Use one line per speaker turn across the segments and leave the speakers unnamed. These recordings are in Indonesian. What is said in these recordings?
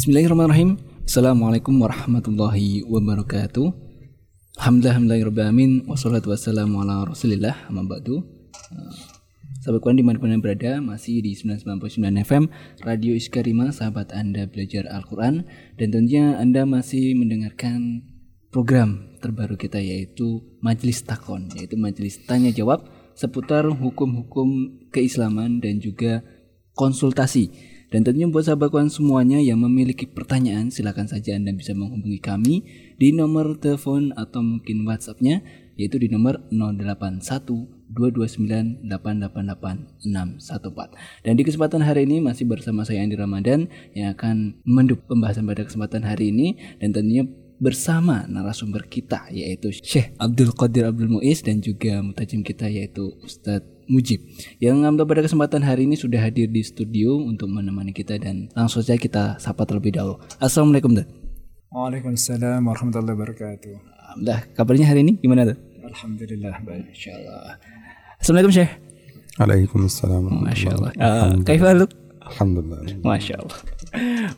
Bismillahirrahmanirrahim. Assalamualaikum warahmatullahi wabarakatuh. Alhamdulillahirrahmanirrahim. Wassalatu wassalamu ala rasulillah. Amma ba'du. Uh, Sahabat Quran di mana pun anda berada masih di 99.9 FM Radio Iskarima sahabat anda belajar Al-Quran dan tentunya anda masih mendengarkan program terbaru kita yaitu Majelis Takon yaitu Majelis Tanya Jawab seputar hukum-hukum keislaman dan juga konsultasi dan tentunya buat sahabat kawan semuanya yang memiliki pertanyaan silakan saja Anda bisa menghubungi kami di nomor telepon atau mungkin WhatsAppnya yaitu di nomor 081 229888614. Dan di kesempatan hari ini masih bersama saya Andi Ramadan yang akan menduk pembahasan pada kesempatan hari ini dan tentunya bersama narasumber kita yaitu Syekh Abdul Qadir Abdul Muiz dan juga mutajim kita yaitu Ustadz Mujib yang pada kesempatan hari ini sudah hadir di studio untuk menemani kita dan langsung saja kita sapa terlebih dahulu. Assalamualaikum Dad.
Waalaikumsalam warahmatullahi wabarakatuh.
Alhamdulillah, kabarnya hari ini gimana tuh?
Alhamdulillah baik.
Insyaallah. Assalamualaikum Syekh.
Waalaikumsalam.
Masya Allah. Uh, Kaifal
Alhamdulillah.
Masya Allah.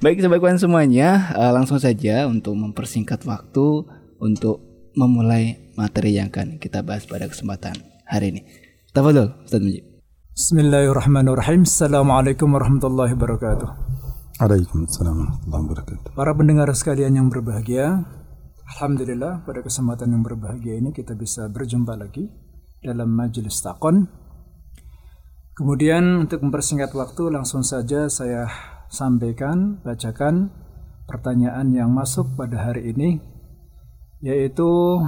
Baik sobat semuanya, uh, langsung saja untuk mempersingkat waktu untuk memulai materi yang akan kita bahas pada kesempatan hari ini. Tafadhol Ustaz Mujib.
Bismillahirrahmanirrahim. Assalamualaikum warahmatullahi wabarakatuh.
Waalaikumsalam warahmatullahi wabarakatuh.
Para pendengar sekalian yang berbahagia, Alhamdulillah pada kesempatan yang berbahagia ini kita bisa berjumpa lagi dalam majelis takon. Kemudian untuk mempersingkat waktu langsung saja saya sampaikan, bacakan pertanyaan yang masuk pada hari ini yaitu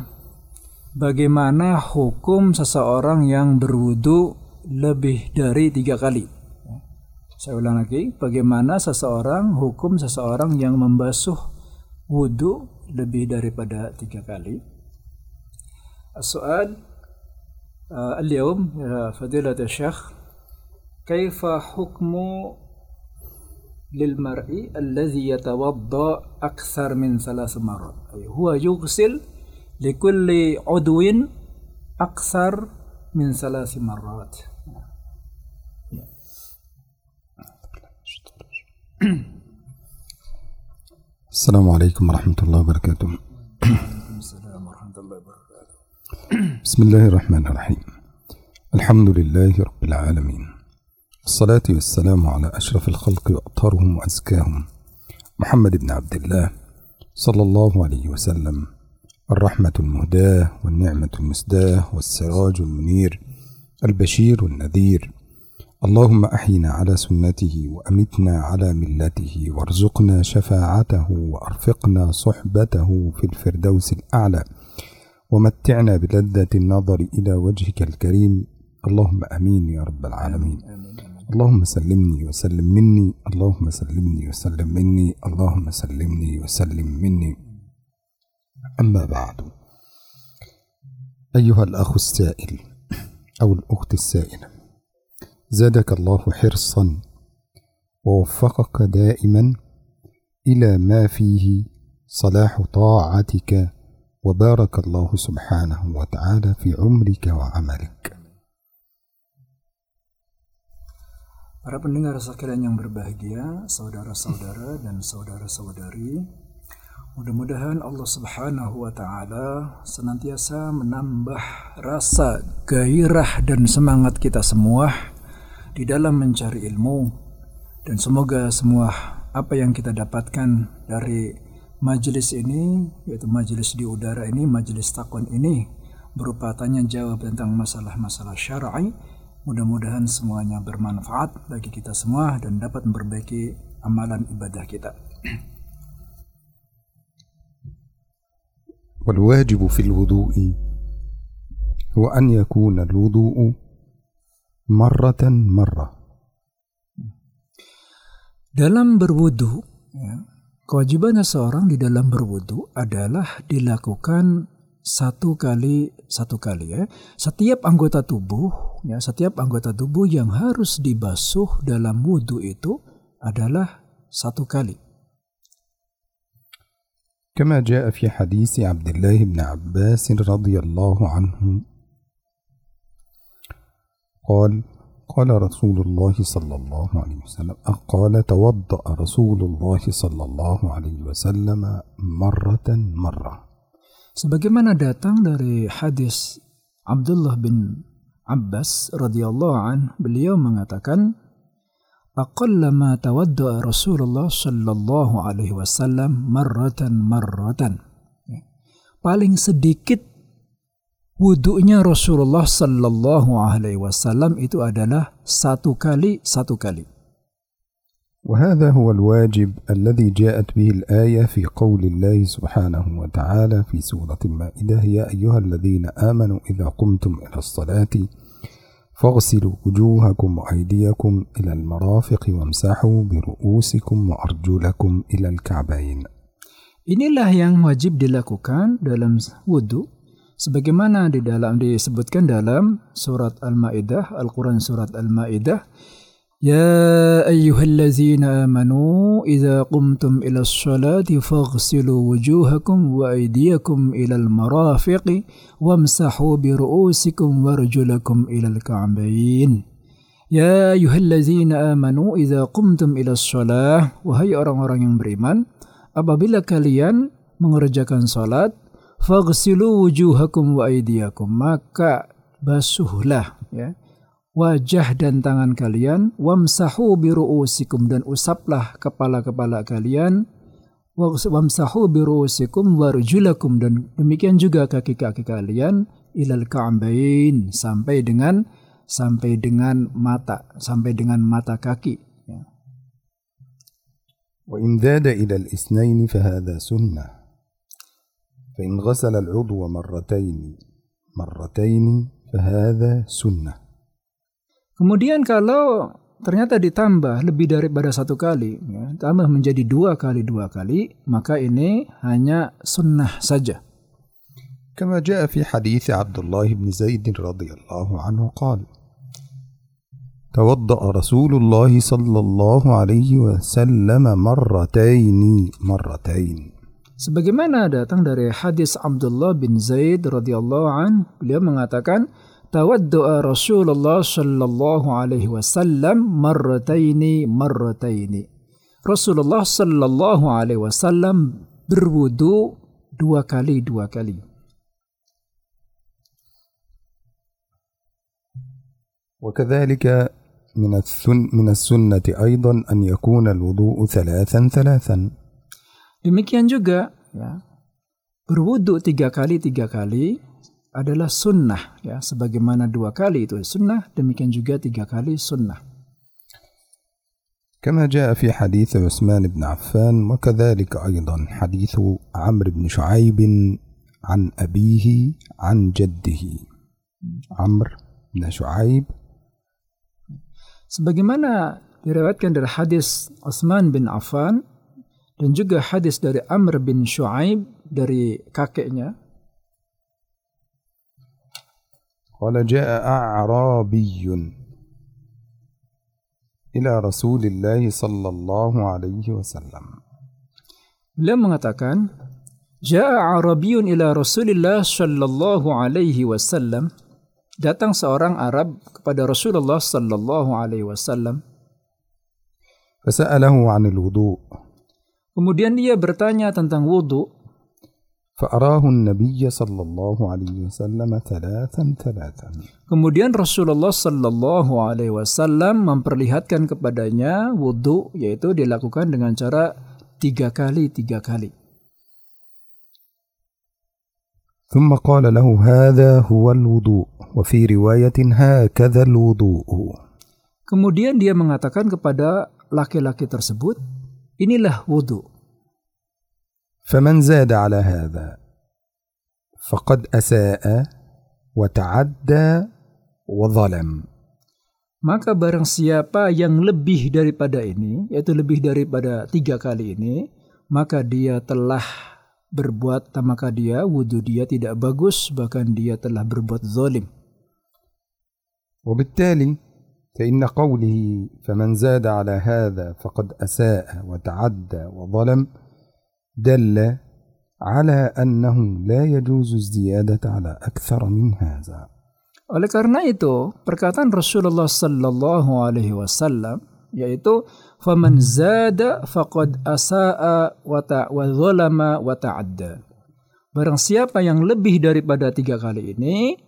bagaimana hukum seseorang yang berwudu lebih dari tiga kali. Saya ulang lagi, bagaimana seseorang hukum seseorang yang membasuh wudu lebih daripada tiga kali. Soal اليوم يا فضيلة الشيخ كيف حكم للمرء الذي يتوضأ أكثر من ثلاث مرات. أي هو يغسل لكل عضو أكثر من ثلاث مرات.
السلام عليكم ورحمة الله وبركاته. بسم الله الرحمن الرحيم. الحمد لله رب العالمين. الصلاة والسلام على أشرف الخلق وأطهرهم وأزكاهم. محمد بن عبد الله صلى الله عليه وسلم. الرحمة المهداة والنعمة المسداة والسراج المنير. البشير النذير. اللهم أحينا على سنته وأمتنا على ملته وارزقنا شفاعته وأرفقنا صحبته في الفردوس الأعلى. ومتعنا بلذة النظر إلى وجهك الكريم. اللهم آمين يا رب العالمين. اللهم سلمني وسلم مني اللهم سلمني وسلم مني اللهم سلمني وسلم مني. أما بعد أيها الأخ السائل أو الأخت السائلة زادك الله حرصا ووفقك دائما إلى ما فيه صلاح طاعتك وبارك الله سبحانه وتعالى في عمرك وعملك.
Para pendengar sekalian yang berbahagia, saudara-saudara dan saudara-saudari, mudah-mudahan Allah Subhanahu wa taala senantiasa menambah rasa gairah dan semangat kita semua di dalam mencari ilmu. Dan semoga semua apa yang kita dapatkan dari majelis ini yaitu majelis di udara ini majelis takon ini berupa tanya jawab tentang masalah-masalah syar'i mudah-mudahan semuanya bermanfaat bagi kita semua dan dapat memperbaiki amalan ibadah kita
والواجب في الوضوء هو أن يكون الوضوء مرة مرة
dalam berwudu ya, Kewajiban seorang di dalam berwudu adalah dilakukan satu kali satu kali ya. Setiap anggota tubuh ya, setiap anggota tubuh yang harus dibasuh dalam wudu itu adalah satu kali.
كما جاء في حديث عبد الله بن عباس رضي الله عنه قال قال رسول الله صلى الله عليه وسلم قال توضأ رسول الله صلى الله عليه وسلم مرة مرة
Sebagaimana datang dari hadis Abdullah bin Abbas radhiyallahu an, beliau mengatakan, "Aqallama tawadda Rasulullah sallallahu alaihi wasallam marratan marratan." Ya. Paling sedikit wudhunya Rasulullah sallallahu alaihi wasallam itu adalah satu kali satu kali.
وهذا هو الواجب الذي جاءت به الآية في قول الله سبحانه وتعالى في سورة المائدة يا أيها الذين آمنوا إذا قمتم إلى الصلاة فاغسلوا وجوهكم وأيديكم إلى المرافق وامسحوا برؤوسكم وأرجلكم إلى الكعبين.
Inilah yang wajib dilakukan dalam wudhu sebagaimana di dalam disebutkan dalam surat Al-Maidah, Al-Qur'an surat Al-Maidah يا أيها الذين آمنوا إذا قمتم إلى الصلاة فاغسلوا وجوهكم وأيديكم إلى المرافق وامسحوا برؤوسكم وارجلكم إلى الكعبين يا أيها الذين آمنوا إذا قمتم إلى الصلاة وهي orang-orang yang beriman apabila kalian mengerjakan salat faghsilu wujuhakum wa aydiyakum maka basuhlah ya wajah dan tangan kalian wamsahu biru'usikum dan usaplah kepala-kepala kalian wamsahu biru'usikum warjulakum dan demikian juga kaki-kaki kalian ilal ka'bain sampai dengan sampai dengan mata sampai dengan mata kaki ya.
وإن زاد إلى الاثنين فهذا سنة فإن غسل العضو مرتين مرتين فهذا سنة
Kemudian kalau ternyata ditambah lebih daripada satu kali, ya, tambah menjadi dua kali dua kali, maka ini hanya sunnah saja.
كما جاء في حديث عبد الله بن زيد رضي الله عنه قال توضأ رسول الله صلى الله عليه وسلم مرتين مرتين
Sebagaimana datang dari hadis Abdullah bin Zaid radhiyallahu an, beliau mengatakan, تودأ رسول الله صلى الله عليه وسلم مرتين مرتين رسول الله صلى الله عليه وسلم berwudu dua kali dua kali.
وكذلك من السن من السنة أيضا أن يكون الوضوء ثلاثا ثلاثا.
Demikian juga ya berwudu tiga kali tiga adalah sunnah ya sebagaimana dua kali itu sunnah demikian juga tiga kali sunnah
كما جاء في حديث عثمان بن عفان وكذلك أيضا حديث عمرو بن شعيب عن أبيه عن جده عمرو بن شعيب
sebagaimana diriwayatkan dari hadis Utsman bin Affan dan juga hadis dari Amr bin Shu'aib dari kakeknya
قال جاء أعرابي إلى رسول الله صلى الله عليه وسلم.
لم mengatakan جاء عربي إلى رسول الله صلى الله عليه وسلم datang seorang Arab kepada Rasulullah صلى الله عليه وسلم
فسأله عن الوضوء
Kemudian dia bertanya tentang wudhu.
فأراه النبي صلى الله عليه وسلم ثلاثا ثلاثا
Kemudian Rasulullah Sallallahu Alaihi Wasallam memperlihatkan kepadanya wudhu yaitu dilakukan dengan cara tiga kali tiga kali.
ثم قال له هذا هو الوضوء وفي رواية هكذا الوضوء
Kemudian dia mengatakan kepada laki-laki tersebut, inilah wudhu.
فمن زاد على هذا فقد أساء وتعدى وظلم
Maka barang siapa yang lebih daripada ini, yaitu lebih daripada tiga kali ini, maka dia telah berbuat, maka dia wudhu dia tidak bagus, bahkan dia telah berbuat zalim.
وبالتالي فإن قوله فمن زاد على هذا فقد أساء وتعدى وظلم دل على أنه لا يجوز الزيادة على أكثر من هذا
Oleh karena itu, perkataan Rasulullah sallallahu alaihi wasallam yaitu faman zada faqad asaa wa ta wa zalama wa ta'adda. Barang siapa yang lebih daripada tiga kali ini,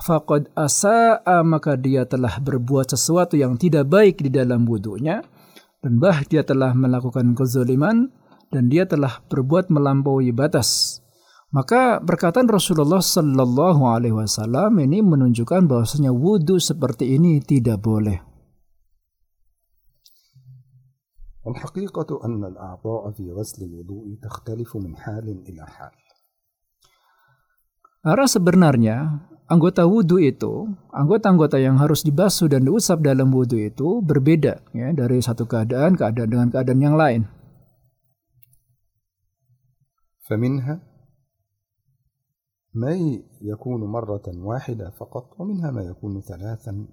faqad asaa maka dia telah berbuat sesuatu yang tidak baik di dalam wudhunya dan bah dia telah melakukan kezaliman dan dia telah berbuat melampaui batas. Maka perkataan Rasulullah Sallallahu Alaihi Wasallam ini menunjukkan bahwasanya wudhu seperti ini tidak boleh.
الحقيقة أن الأعضاء في غسل الوضوء تختلف من حال إلى حال.
Arah sebenarnya anggota wudhu itu, anggota-anggota yang harus dibasuh dan diusap dalam wudhu itu berbeda ya dari satu keadaan keadaan dengan keadaan yang lain.
فمنها ما يكون مرة واحدة فقط ومنها ما يكون ثلاثا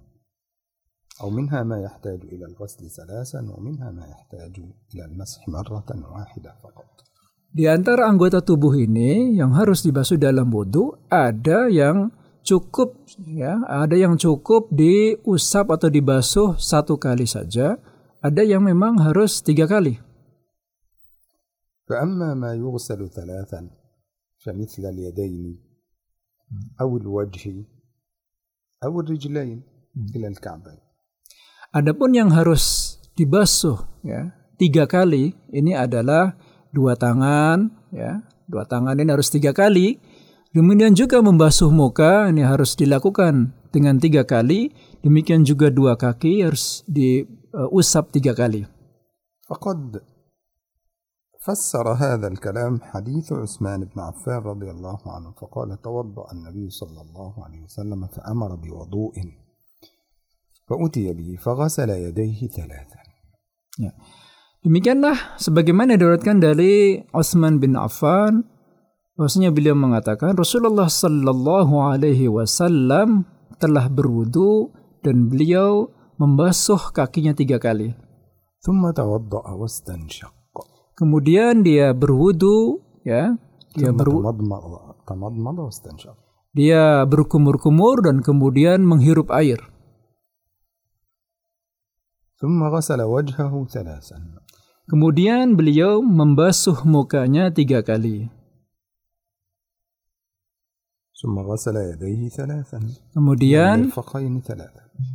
أو منها ما يحتاج إلى الغسل ثلاثا ومنها ما يحتاج إلى المسح مرة واحدة فقط
Di antara anggota tubuh ini yang harus dibasuh dalam wudhu ada yang cukup ya, ada yang cukup diusap atau dibasuh satu kali saja, ada yang memang harus tiga kali.
فأما ما يغسل ثلاثا فمثل اليدين أو الوجه أو الرجلين إلى الكعبين
Adapun yang harus dibasuh ya tiga kali ini adalah dua tangan ya dua tangan ini harus tiga kali kemudian juga membasuh muka ini harus dilakukan dengan tiga kali demikian juga dua kaki harus diusap tiga kali
فقد فسر هذا الكلام حديث عثمان بن عفان رضي الله عنه فقال توضأ النبي صلى الله عليه وسلم فأمر بوضوء فأتي به فغسل يديه ثلاثا
ya. demikianlah sebagaimana diriwayatkan dari Utsman bin Affan bahwasanya beliau mengatakan Rasulullah sallallahu alaihi wasallam telah berwudu dan beliau membasuh kakinya tiga kali
ثم توضأ واستنشق
Kemudian dia berwudu, ya. Dia
berwudu.
Dia berkumur-kumur dan kemudian menghirup air. Kemudian beliau membasuh mukanya tiga kali. Kemudian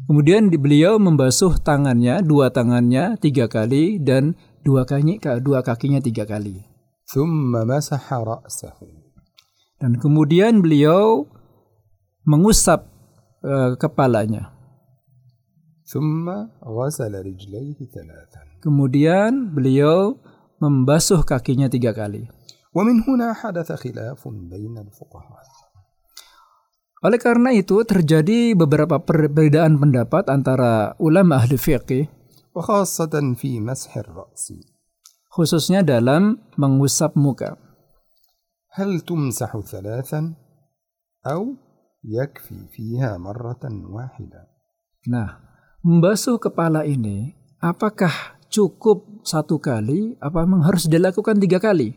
kemudian beliau membasuh tangannya, dua tangannya tiga kali dan dua kaki dua kakinya tiga kali. Dan kemudian beliau mengusap uh, kepalanya. Kemudian beliau membasuh kakinya tiga kali. Oleh karena itu terjadi beberapa perbedaan pendapat antara ulama ahli fiqih
وخاصة في مسح الرأس
khususnya dalam mengusap muka.
هل تمسح ثلاثا أو يكفي فيها مرة واحدة
Nah, membasuh kepala ini apakah cukup satu kali apa memang harus dilakukan tiga kali?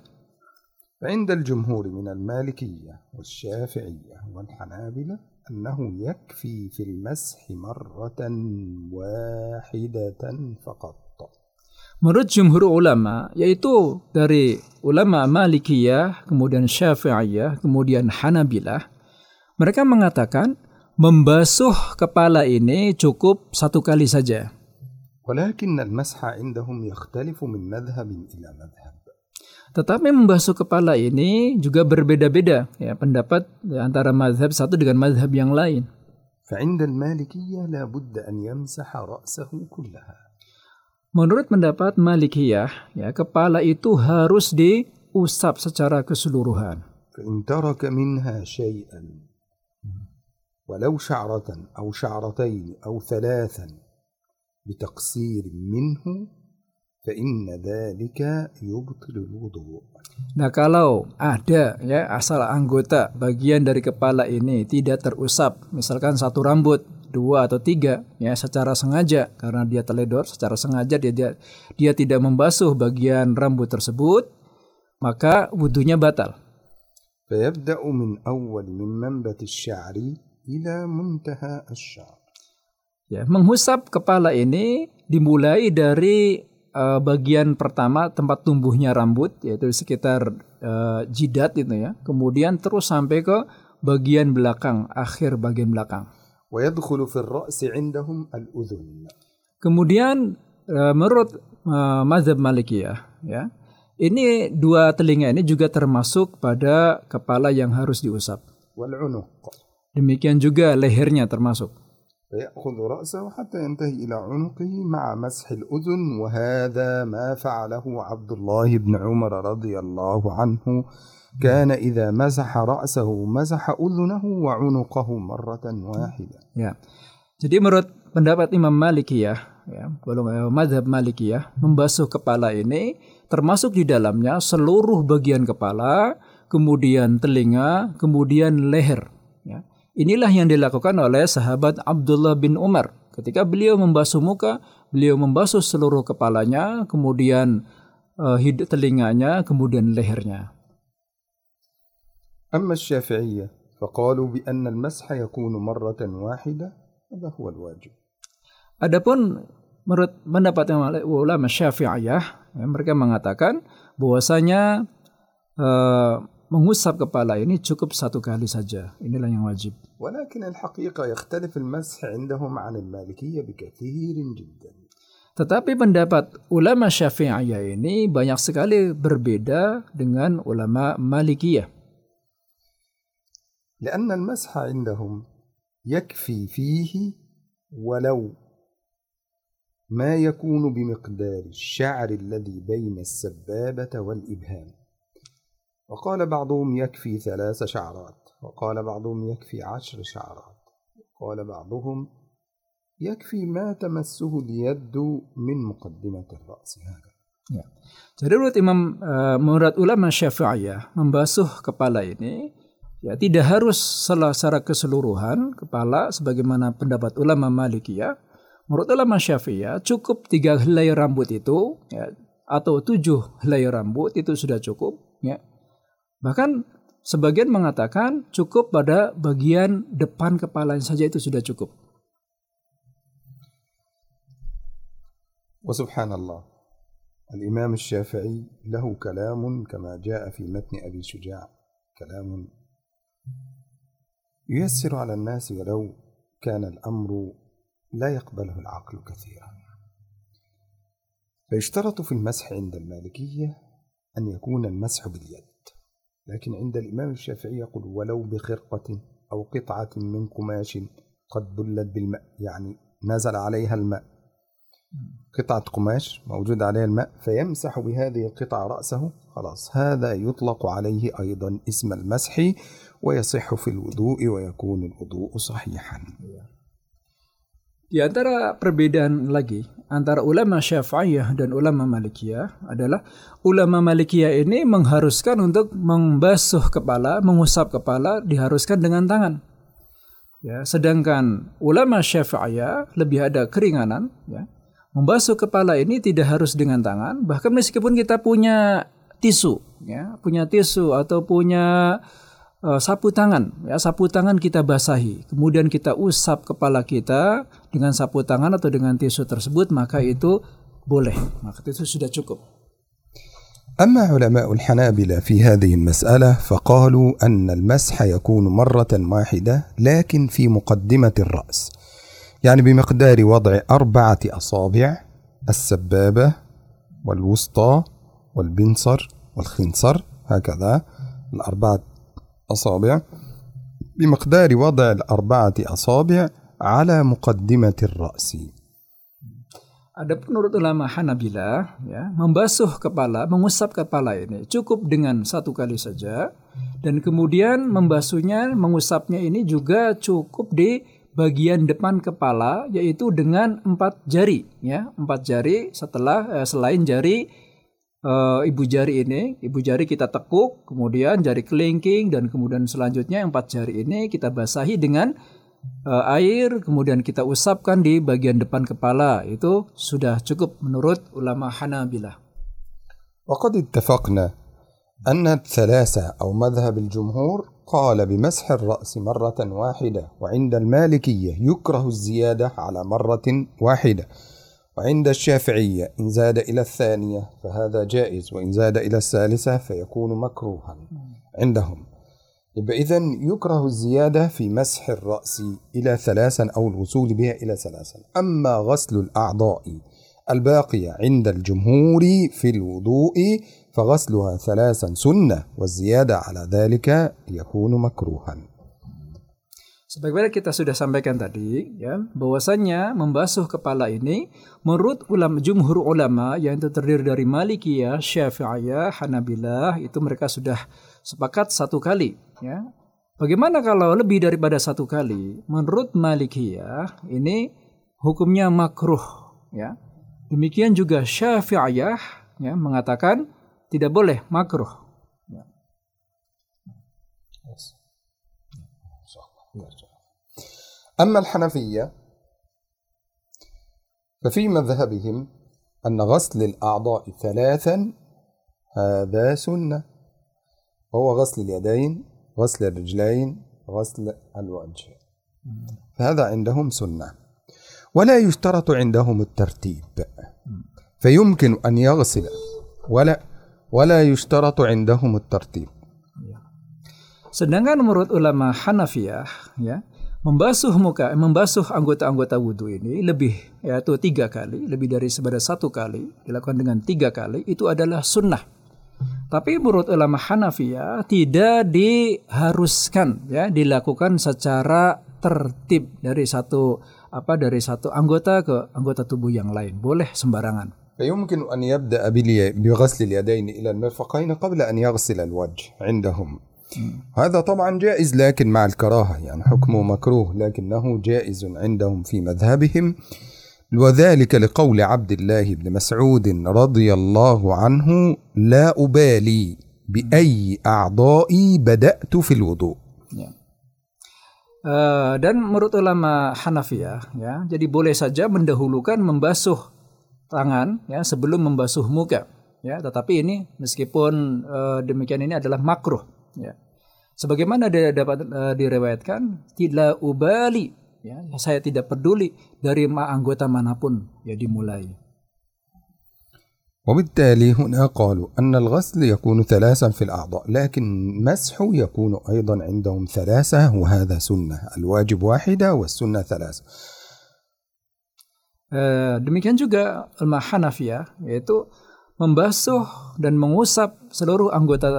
فعند الجمهور من المالكية والشافعية والحنابلة أنه يكفي في المسح مرة واحدة فقط
Menurut jumhur ulama, yaitu dari ulama Malikiyah, kemudian Syafi'iyah, kemudian Hanabilah, mereka mengatakan membasuh kepala ini cukup satu kali saja.
ولكن المسح عندهم يختلف من مذهب إلى مذهب
Tetapi membasuh kepala ini juga berbeda-beda ya pendapat ya, antara mazhab satu dengan mazhab yang lain.
فعند المالكية لا بد أن يمسح رأسه كلها
Menurut pendapat Malikiyah, ya kepala itu harus diusap secara keseluruhan.
فإن ترك منها شيئا ولو شعرة أو شعرتين أو ثلاثا بتقصير منه فإن ذلك يبطل الوضوء
Nah, kalau ada ya asal anggota bagian dari kepala ini tidak terusap, misalkan satu rambut, dua atau tiga ya secara sengaja karena dia teledor secara sengaja dia dia, dia tidak membasuh bagian rambut tersebut, maka wudhunya batal.
فيبدأ من أول من منبت الشعر إلى منتهى الشعر
Ya, menghusap kepala ini dimulai dari uh, bagian pertama tempat tumbuhnya rambut yaitu sekitar uh, jidat itu ya. Kemudian terus sampai ke bagian belakang, akhir bagian belakang.
ويدخل في الرأس عندهم الأذن
Kemudian uh, menurut uh, mazhab Malikiyah ya. Ini dua telinga ini juga termasuk pada kepala yang harus diusap.
والعنق
Demikian juga lehernya termasuk.
فيأخذ رأسه حتى ينتهي إلى عنقه مع مسح الأذن وهذا ما فعله عبد الله بن عمر رضي الله عنه كان إذا مسح رأسه مسح أذنه وعنقه مرة واحدة
Ya. Jadi menurut pendapat Imam Malikiyah, ya, golongan mazhab Malikiyah, membasuh kepala ini termasuk di dalamnya seluruh bagian kepala, kemudian telinga, kemudian leher. Ya. Inilah yang dilakukan oleh sahabat Abdullah bin Umar. Ketika beliau membasuh muka, beliau membasuh seluruh kepalanya, kemudian eh, hid- telinganya, kemudian lehernya.
أما الشافعية فقالوا بأن المسح يكون مرة واحدة هذا هو الواجب
Adapun menurut pendapat ulama Syafi'iyah, ya, mereka mengatakan bahwasanya eh, mengusap kepala ini cukup satu kali saja. Inilah yang wajib.
ولكن الحقيقة يختلف المسح عندهم عن المالكية بكثير جدا
Tetapi pendapat ulama Syafi'iyah ini banyak sekali berbeda dengan ulama Malikiyah.
لأن المسح عندهم يكفي فيه ولو ما يكون بمقدار الشعر الذي بين السبابة والإبهام وقال بعضهم يكفي ثلاث شعرات وقال بعضهم يكفي عشر شعرات وقال بعضهم يكفي ما تمسه اليد من مقدمة الرأس هكذا
Ya. Jadi menurut Imam eh, menurut ulama Syafi'iyah membasuh kepala ini ya tidak harus salah secara keseluruhan kepala sebagaimana pendapat ulama Malikiyah. Menurut ulama Syafi'iyah cukup tiga helai rambut itu ya, atau tujuh helai rambut itu sudah cukup ya. Bahkan sebagian mengatakan cukup pada bagian depan kepala saja itu sudah cukup.
وسبحان الله الإمام الشافعي له كلام كما جاء في متن أبي شجاع كلام ييسر على الناس ولو كان الأمر لا يقبله العقل كثيرا فيشترط في المسح عند المالكية أن يكون المسح باليد لكن عند الإمام الشافعي يقول ولو بخرقة أو قطعة من قماش قد بلت بالماء يعني نزل عليها الماء. قطعة قماش موجود عليها الماء فيمسح بهذه القطعة رأسه خلاص. هذا يطلق عليه أيضا اسم المسح ويصح في الوضوء ويكون الوضوء صحيحا.
Di antara perbedaan lagi antara ulama Syafi'iyah dan ulama Malikiyah adalah ulama Malikiyah ini mengharuskan untuk membasuh kepala, mengusap kepala diharuskan dengan tangan. Ya, sedangkan ulama Syafi'iyah lebih ada keringanan, ya. Membasuh kepala ini tidak harus dengan tangan, bahkan meskipun kita punya tisu, ya, punya tisu atau punya uh, sapu tangan, ya, sapu tangan kita basahi, kemudian kita usap kepala kita dengan sapu tangan atau dengan tisu tersebut, maka itu boleh, maka itu sudah cukup.
أما علماء الحنابلة في هذه المسألة فقالوا أن المسح يكون مرة واحدة لكن في مقدمة الرأس يعني بمقدار وضع أربعة أصابع السبابة والوسطى والبنصر والخنصر هكذا الأربعة أصابع بمقدار وضع الأربعة أصابع على مقدمة الرأس
Ada menurut ulama Hanabila, ya, membasuh kepala, mengusap kepala ini cukup dengan satu kali saja, dan kemudian membasuhnya, mengusapnya ini juga cukup di bagian depan kepala, yaitu dengan empat jari, ya, empat jari setelah eh, selain jari eh, ibu jari ini, ibu jari kita tekuk, kemudian jari kelingking, dan kemudian selanjutnya empat jari ini kita basahi dengan eh, air, kemudian kita usapkan di bagian depan kepala. Itu sudah cukup menurut ulama Hanabilah.
وقد اتفقنا أن الثلاثة أو مذهب الجمهور قال بمسح الرأس مرة واحدة وعند المالكية يكره الزيادة على مرة واحدة وعند الشافعية إن زاد إلى الثانية فهذا جائز وإن زاد إلى الثالثة فيكون مكروها عندهم. إذا يكره الزيادة في مسح الرأس إلى ثلاثا أو الوصول بها إلى ثلاثا. أما غسل الأعضاء الباقية عند الجمهور في الوضوء فغسلها ثلاثا سنة والزيادة على ذلك يكون مكروها.
Sebagaimana kita sudah sampaikan tadi, ya, bahwasanya membasuh kepala ini menurut ulama jumhur ulama yang itu terdiri dari Malikiyah, Syafi'iyah, Hanabilah itu mereka sudah sepakat satu kali, ya. Bagaimana kalau lebih daripada satu kali? Menurut Malikiyah ini hukumnya makruh, ya. Demikian juga Syafi'iyah ya mengatakan tidak boleh makruh. Ya.
أما الحنفية ففي مذهبهم أن غسل الأعضاء ثلاثا هذا سنة. وهو غسل اليدين غسل الرجلين غسل الوجه. فهذا عندهم سنة. ولا يشترط عندهم الترتيب. فيمكن أن يغسل ولا ولا يشترط عندهم الترتيب.
Sedangkan menurut ulama Hanafiyah, ya, membasuh muka, membasuh anggota-anggota wudhu ini lebih yaitu tiga kali, lebih dari sebadas satu kali, dilakukan dengan tiga kali, itu adalah sunnah. Tapi menurut ulama Hanafiyah tidak diharuskan ya dilakukan secara tertib dari satu apa dari satu anggota ke anggota tubuh yang lain. Boleh sembarangan.
فيمكن أن يبدأ بغسل اليدين إلى المرفقين قبل أن يغسل الوجه عندهم هذا طبعا جائز لكن مع الكراهة يعني حكمه مكروه لكنه جائز عندهم في مذهبهم وذلك لقول عبد الله بن مسعود رضي الله عنه لا أبالي بأي أعضائي بدأت في الوضوء
Uh, dan menurut ulama Hanafiyah ya jadi boleh saja mendahulukan membasuh tangan ya sebelum membasuh muka ya tetapi ini meskipun uh, demikian ini adalah makruh Ya. Sebagaimana dia dapat uh, direwayatkan, tidak ubali, ya, saya tidak peduli dari ma anggota manapun ya dimulai.
وبالتالي هنا قالوا أن الغسل يكون ثلاثا في الأعضاء لكن مسح يكون أيضا عندهم ثلاثة وهذا سنة الواجب واحدة والسنة ثلاثة
uh, demikian juga ulama Hanafiyah yaitu membasuh dan mengusap seluruh anggota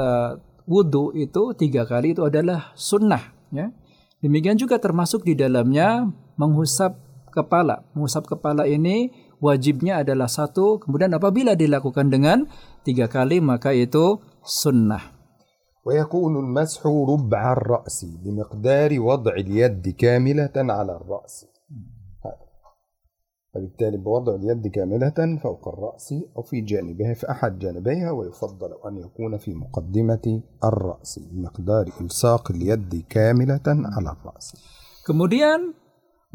wudhu itu tiga kali itu adalah sunnah. Ya. Demikian juga termasuk di dalamnya mengusap kepala. Mengusap kepala ini wajibnya adalah satu. Kemudian apabila dilakukan dengan tiga kali maka itu sunnah.
ويكون المسح ربع الرأس بمقدار وضع اليد كاملة على الرأس فبالتالي بوضع اليد كاملة فوق الرأس أو في جانبها في أحد جانبيها ويفضل أن يكون في مقدمة الرأس بمقدار إلصاق اليد كاملة على الرأس.
Kemudian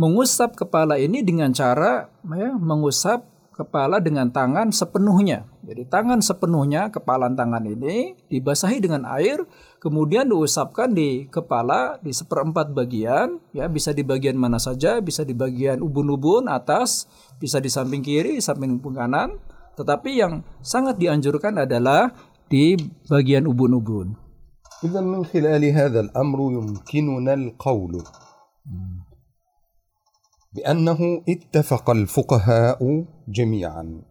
mengusap kepala ini dengan cara ya, mengusap kepala dengan tangan sepenuhnya. Jadi tangan sepenuhnya kepalan tangan ini dibasahi dengan air, kemudian diusapkan di kepala di seperempat bagian, ya bisa di bagian mana saja, bisa di bagian ubun-ubun atas, bisa di samping kiri, samping kanan. Tetapi yang sangat dianjurkan adalah di bagian ubun-ubun.
إذا من خلال هذا الأمر يمكننا القول بأنه اتفق الفقهاء جميعا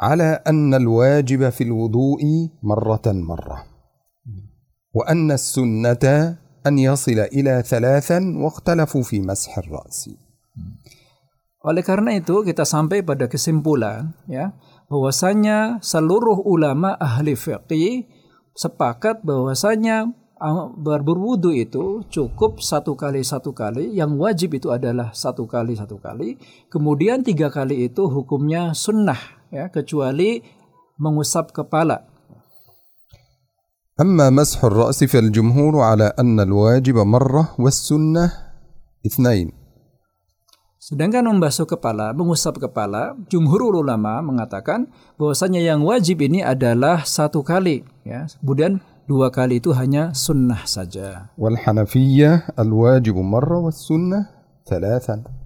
على أن الواجب في الوضوء مرة مرة وأن السنة أن يصل إلى ثلاثا واختلفوا في مسح الرأس
Oleh karena itu kita sampai pada kesimpulan ya bahwasanya seluruh ulama ahli fiqih sepakat bahwasanya berwudu itu cukup satu kali satu kali yang wajib itu adalah satu kali satu kali kemudian tiga kali itu hukumnya sunnah ya kecuali mengusap kepala
أما مسح الرأس فالجمهور على أن الواجب مرة والسنة اثنين
Sedangkan membasuh kepala, mengusap kepala, jumhur ulama mengatakan bahwasanya yang wajib ini adalah satu kali, ya. Kemudian dua kali itu hanya sunnah saja.
والحنفية الواجب مرة والسنة ثلاثا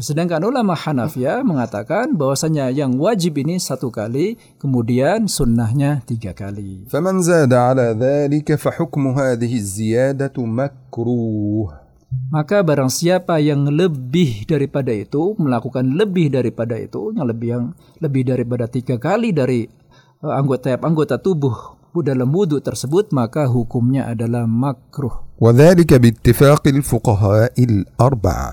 Sedangkan ulama Hanafiyah mengatakan bahwasanya yang wajib ini satu kali, kemudian sunnahnya tiga kali.
فمن زاد على ذلك فحكم هذه الزيادة مكروه
Maka barang siapa yang lebih daripada itu, melakukan lebih daripada itu, yang lebih yang lebih daripada tiga kali dari eh, anggota anggota tubuh dalam wudhu tersebut, maka hukumnya adalah makruh.
وذلك باتفاق الفقهاء الأربعة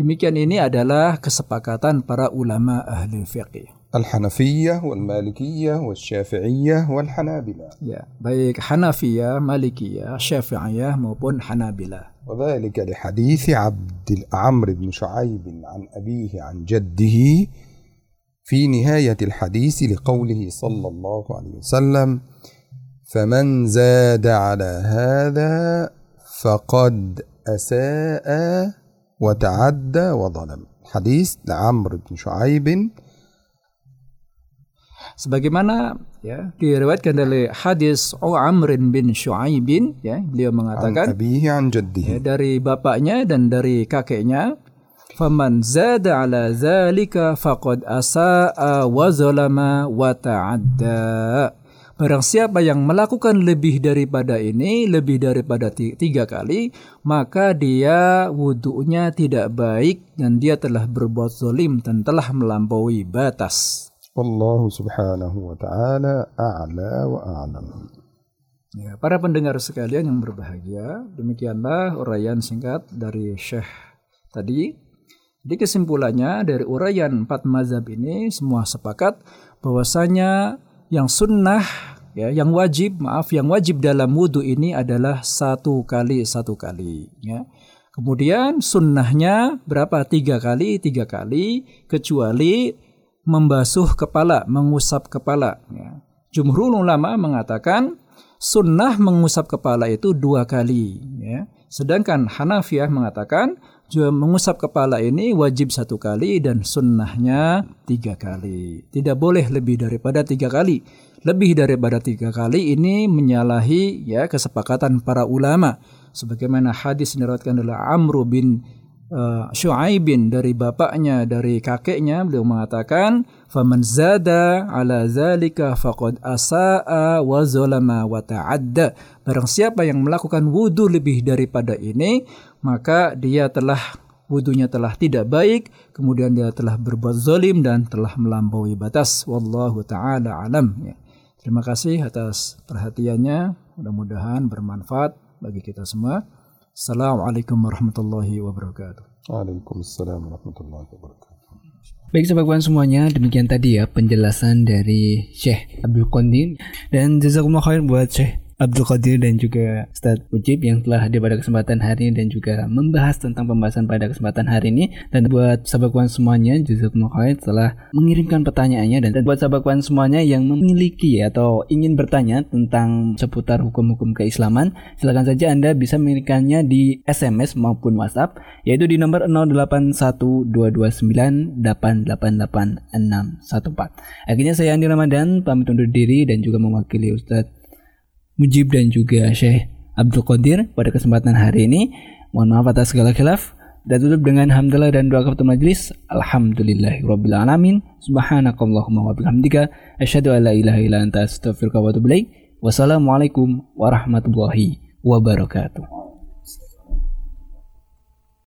Demikian ini adalah kesepakatan para ulama ahli fiqih.
الحنفية والمالكية والشافعية والحنابلة
Ya, baik Hanafiyah, Malikiyah, Syafi'iyah maupun Hanabilah.
وذلك لحديث عبد عمرو بن شعيب عن أبيه عن جده في نهاية الحديث لقوله صلى الله عليه وسلم فمن زاد على هذا فقد أساء وتعدى وظلم حديث لعمرو بن شعيب
Sebagaimana ya diriwayatkan dari hadis Amr bin Shu'aibin ya beliau
عن
mengatakan
عن
ya,
جده
dari bapaknya dan dari kakeknya faman zada ala zalika faqad asaa wa zalama wa ta'adda Barang siapa yang melakukan lebih daripada ini, lebih daripada tiga kali, maka dia wudhunya tidak baik dan dia telah berbuat zolim dan telah melampaui batas.
Allah subhanahu wa ta'ala a'la wa a'lam.
Ya, para pendengar sekalian yang berbahagia, demikianlah uraian singkat dari Syekh tadi. Di kesimpulannya dari uraian empat mazhab ini semua sepakat bahwasanya yang sunnah ya, yang wajib maaf, yang wajib dalam wudhu ini adalah satu kali satu kali. Ya. Kemudian sunnahnya berapa? Tiga kali, tiga kali, kecuali membasuh kepala, mengusap kepala. Ya. Jumhur ulama mengatakan sunnah mengusap kepala itu dua kali. Ya. Sedangkan Hanafiyah mengatakan mengusap kepala ini wajib satu kali dan sunnahnya tiga kali. Tidak boleh lebih daripada tiga kali. Lebih daripada tiga kali ini menyalahi ya kesepakatan para ulama. Sebagaimana hadis diriwayatkan oleh Amr bin uh, Shu'aibin dari bapaknya dari kakeknya beliau mengatakan faman zada ala zalika faqad asaa wa zalama wa ta'adda barang siapa yang melakukan wudu lebih daripada ini maka dia telah wudunya telah tidak baik, kemudian dia telah berbuat zalim dan telah melampaui batas. Wallahu taala alam. Ya. Terima kasih atas perhatiannya. Mudah-mudahan bermanfaat bagi kita semua. Assalamualaikum warahmatullahi wabarakatuh.
Waalaikumsalam warahmatullahi wabarakatuh.
Baik sahabat kawan semuanya, demikian tadi ya penjelasan dari Syekh Abdul Qandim dan jazakumullah khair buat Syekh Abdul Qadir dan juga Ustadz Ujib yang telah hadir pada kesempatan hari ini dan juga membahas tentang pembahasan pada kesempatan hari ini dan buat sahabat kawan semuanya jazakumullah khair telah mengirimkan pertanyaannya dan, buat sahabat kawan semuanya yang memiliki atau ingin bertanya tentang seputar hukum-hukum keislaman silakan saja Anda bisa mengirimkannya di SMS maupun WhatsApp yaitu di nomor 081229888614. Akhirnya saya Andi Ramadan pamit undur diri dan juga mewakili Ustadz Mujib dan juga Syekh Abdul Qadir pada kesempatan hari ini. Mohon maaf atas segala khilaf. Dan tutup dengan hamdalah dan doa kepada majlis. Alhamdulillahirabbil alamin. Subhanakallahumma wa bihamdika asyhadu an la ilaha illa anta astaghfiruka wa atubu ilaik. Wassalamualaikum warahmatullahi wabarakatuh.